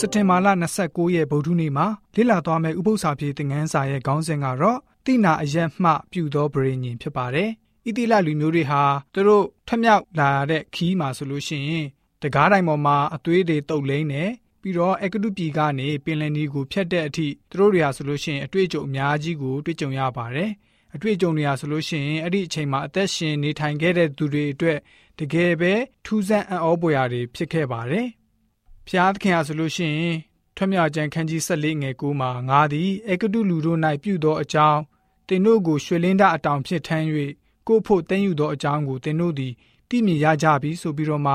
စက်တင်ဘာလ29ရက်ဗုဒ္ဓနေ့မှာလေ့လာသွားမယ့်ဥပုသ္စာပြေသင်ခန်းစာရဲ့ခေါင်းစဉ်ကတော့တိနာအယက်မှပြုသောပရိညင်ဖြစ်ပါတယ်။ဣတိလလူမျိုးတွေဟာသူတို့ထမြောက်လာတဲ့ခီးမှာဆိုလို့ရှိရင်တကားတိုင်းပေါ်မှာအသွေးတွေတုပ်လိမ့်နေပြီးတော့အကတုပြည်ကနေပင်လယ်နီကိုဖြတ်တဲ့အထိသူတို့တွေဟာဆိုလို့ရှိရင်အတွေ့အကြုံအများကြီးကိုတွေ့ကြုံရပါတယ်။အတွေ့အကြုံတွေဟာဆိုလို့ရှိရင်အဲ့ဒီအချိန်မှာအသက်ရှင်နေထိုင်ခဲ့တဲ့သူတွေအတွက်တကယ်ပဲထူးဆန်းအံ့ဩဖွယ်ရာတွေဖြစ်ခဲ့ပါတယ်။ ဖျားသခင်ဟာဆိုလို့ရှိရင်ထွတ်မြောက်ကျမ်းခန်းကြီး14ငယ်9မှာငါသည်အကတုလူတို့၌ပြုသောအကြောင်းသင်တို့ကိုရွှေလင်းဒအတောင်ဖြစ်ထမ်း၍ကိုဖို့တည်ယူသောအကြောင်းကိုသင်တို့သည်သိမြင်ရကြပြီဆိုပြီးတော့မှ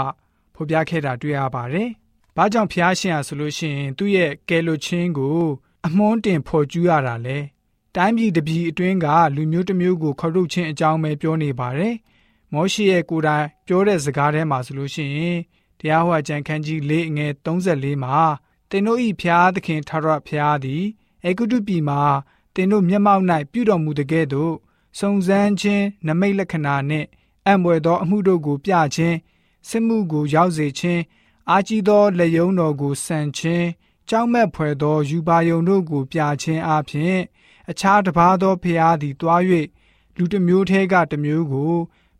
ဖော်ပြခဲ့တာတွေ့ရပါတယ်။ဘာကြောင့်ဖျားရှင်ဟာဆိုလို့ရှိရင်သူ့ရဲ့ကယ်လွတ်ခြင်းကိုအမွှန်းတင်ဖော်ကျူးရတာလဲ။တိုင်းပြည်တစ်ပြည်အတွင်းကလူမျိုးတစ်မျိုးကိုခေါ်ထုတ်ခြင်းအကြောင်းပဲပြောနေပါတယ်။မောရှိရဲ့ကိုယ်တိုင်ပြောတဲ့စကားထဲမှာဆိုလို့ရှိရင် တရားဟောကြံခန်းကြီး၄ငယ်34မှာတင်တို့ဤဖျားသခင်ထရဖျားသည်အေဂုတုပြည်မှာတင်တို့မျက်မှောက်၌ပြုတော်မူတကဲ့သို့စုံစမ်းခြင်းနမိတ်လက္ခဏာနှင့်အံ့ဘွယ်သောအမှုတို့ကိုပြခြင်းစစ်မှုကိုရောက်စေခြင်းအာကြီးသောလက်ယုံတော်ကိုဆန်ခြင်းကြောက်မက်ဖွယ်သောယူပါယုံတို့ကိုပြခြင်းအပြင်အခြားတစ်ပါးသောဖျားသည်တွား၍လူတစ်မျိုးထဲကတစ်မျိုးကို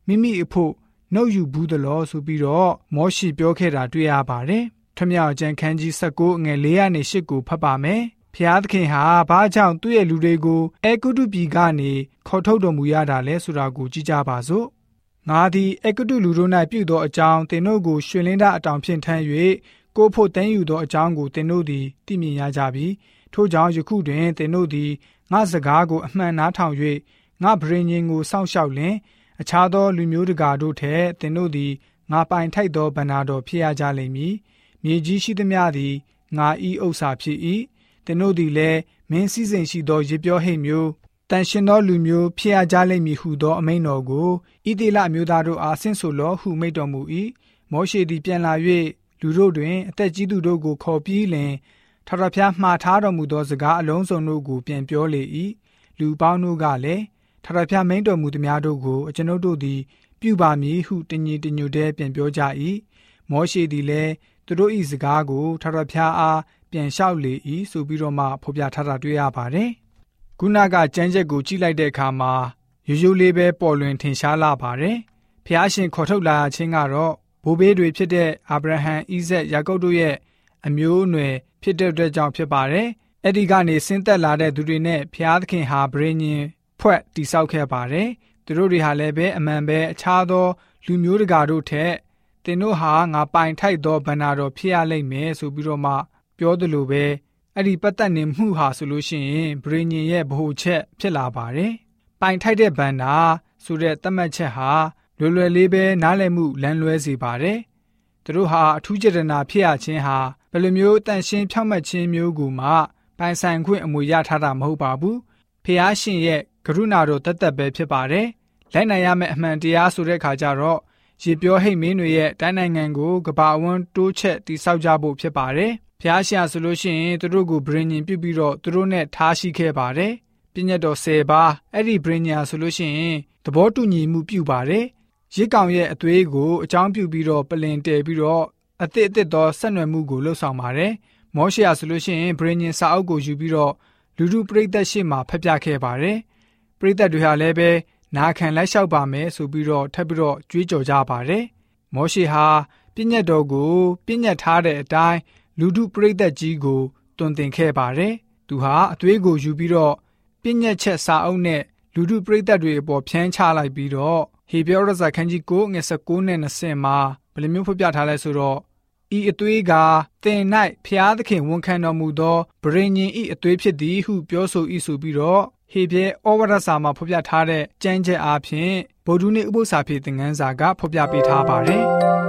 မိမိအဖို့ နှုတ်ယူဘူးသလောဆိုပြီးတော့မောရှိပြောခဲ့တာတွေ့ရပါတယ်။ထမြောက်ကျန်ခန်းကြီး19ငယ်408ကိုဖတ်ပါမယ်။ဖျားသခင်ဟာဘာကြောင့်သူ့ရဲ့လူတွေကိုအဲကုတုပြည်ကနေခေါ်ထုတ်တော်မူရတာလဲဆိုတာကိုကြည့်ကြပါစို့။ငါသည်အကုတုလူတို့၌ပြုသောအကြောင်းသင်တို့ကိုရွှေလင်းသားအတောင်ဖြင့်ထမ်း၍ကိုဖို့တန်းယူသောအကြောင်းကိုသင်တို့သည်သိမြင်ရကြပြီ။ထို့ကြောင့်ယခုတွင်သင်တို့သည်ငါစကားကိုအမှန်နားထောင်၍ငါဗြိဉ္ဉ်ကိုစောင့်ရှောက်လင် အခြားသောလူမျိုးတကာတို့ထက်သင်တို့သည်ငါပိုင်ထိုက်သောဗန္နာတော်ဖြစ်ရကြလိမ့်မည်။မြေကြီးရှိသမျှသည်ငါဤဥစ္စာဖြစ်၏။သင်တို့သည်လည်းမင်းစည်းစိမ်ရှိသောရေပြောဟိတ်မျိုးတန်ရှင်သောလူမျိုးဖြစ်ရကြလိမ့်မည်ဟုသောအမိန့်တော်ကိုဣတိလမျိုးသားတို့အားဆင့်ဆိုလောဟုမိန့်တော်မူ၏။မောရှေသည်ပြန်လာ၍လူတို့တွင်အသက်ကြီးသူတို့ကိုခေါ်ပြီးလင်ထာဝရဘုရားမှားထားတော်မူသောစကားအလုံးစုံတို့ကိုပြန်ပြောလေ၏။လူပေါင်းတို့ကလည်း ထာဝရဘုရားမိန့်တော်မူသည်များတို့ကိုအကျွန်ုပ်တို့သည် ပြုပါမည်ဟုတညီတညွတ်တည်းပြန်ပြောကြ၏မောရှေသည်လည်းသူတို့၏စကားကိုထာဝရဘုရားအားပြန်လျှောက်လေ၏ဆိုပြီးတော့မှဖော်ပြထားတာတွေ့ရပါတယ်ခုနကကြမ်းချက်ကိုကြည့်လိုက်တဲ့အခါမှာရိုးရိုးလေးပဲပေါ်လွင်ထင်ရှားလာပါတယ်ဖျားရှင်ခေါ်ထုတ်လာခြင်းကတော့ဘိုးဘေးတွေဖြစ်တဲ့အာဗြဟံဣဇက်ယာကုပ်တို့ရဲ့အမျိုးအနွယ်ဖြစ်တဲ့အတွက်ကြောင့်ဖြစ်ပါတယ်အဲ့ဒီကနေဆင်းသက်လာတဲ့သူတွေနဲ့ဖျားသခင်ဟာဗြိဉ္ဉ် ဖွဲ့တိဆောက်ခဲ့ပါတယ်။သူတို့တွေဟာလည်းပဲအမှန်ပဲအခြားသော လူမျိုးတကာတို့ထက်သင်တို့ဟာငါပိုင်ထိုက်သောဗန္နာတော်ဖြစ်ရလိမ့်မယ်ဆိုပြီးတော့မှ ပြောသလိုပဲအဲ့ဒီပတ်သက်နေမှုဟာဆိုလို့ရှိရင်ဗြိညင်ရဲ့ဗဟုချက်ဖြစ်လာပါတယ်။ပိုင်ထိုက်တဲ့ဗန္နာဆိုတဲ့သတ်မှတ်ချက်ဟာလွယ်လွယ်လေးပဲနားလည်မှုလမ်းလွဲစေပါတယ်။သူတို့ဟာအထူးကြတနာဖြစ်ရခြင်းဟာဘယ်လိုမျိုးတန်ရှင်းဖြောင့်မတ်ခြင်းမျိုးကိုမှပိုင်ဆိုင်ခွင့်အမွေရထားတာမဟုတ်ပါဘူး။ဖះရှင်ရဲ့ ကရုဏာတော်တသက်ပဲဖြစ်ပါတယ်။လိုက်နိုင်ရမယ့်အမှန်တရားဆိုတဲ့ခါကျတော့ရေပြောဟိတ်မင်းတွေရဲ့တိုင်းနိုင်ငံကိုကဘာဝန်းတိုးချက်တိဆောက်ကြဖို့ဖြစ်ပါတယ်။ဖျားရှာဆိုလို့ရှိရင်သူတို့ကိုဗြိညင်ပြုတ်ပြီးတော့သူတို့နဲ့ထားရှိခဲ့ပါတယ်။ပြည့်ညတ်တော်၁၀ပါးအဲ့ဒီဗြိညာဆိုလို့ရှိရင်သဘောတူညီမှုပြုပါတယ်။ရစ်ကောင်ရဲ့အသွေးကိုအကြောင်းပြုပြီးတော့ပလင်တဲပြီးတော့အသစ်အသစ်သောဆက်နွယ်မှုကိုလှုပ်ဆောင်ပါတယ်။မောရှေဆိုလို့ရှိရင်ဗြိညင်စာအုပ်ကိုယူပြီးတော့လူလူပရိသတ်ရှေ့မှာဖျက်ပြခဲ့ပါတယ်။ ပရိသတ်တွေဟာလည်းပဲနာခံလိုက်လျှောက်ပါမယ်ဆိုပြီးတော့ထပ်ပြီးတော့ကြွေးကြော်ကြပါတယ်။မောရှေဟာပြည့်ညတ်တော်ကိုပြည့်ညတ်ထားတဲ့အတိုင်းလူထုပရိသတ်ကြီးကိုတွင်တင်ခဲ့ပါတယ်။သူဟာအသွေးကိုယူပြီးတော့ပြည့်ညတ်ချက်စာအုပ်နဲ့လူထုပရိသတ်တွေအပေါ်ဖြန်းချလိုက်ပြီးတော့ဟေပြောရဇာခန်းကြီး9ငွေ19နဲ့20မှာဘယ်လိုမျိုးဖော်ပြထားလဲဆိုတော့ဤအသွေးကသင်၌ဖျားသခင်ဝန်ခံတော်မူသောဗြိဉ္ဉ်ဤအသွေးဖြစ်သည်ဟုပြောဆို၏ဆိုပြီးတော့ ဟေပြဲဩဝါဒစာမှာဖော်ပြထားတဲ့ကြမ်းချက်အားဖြင့်ဗုဒ္ဓနည်းဥပု္ပ္ပစာဖြစ်တဲ့ငန်းစာကဖော်ပြပေးထားပါတယ်။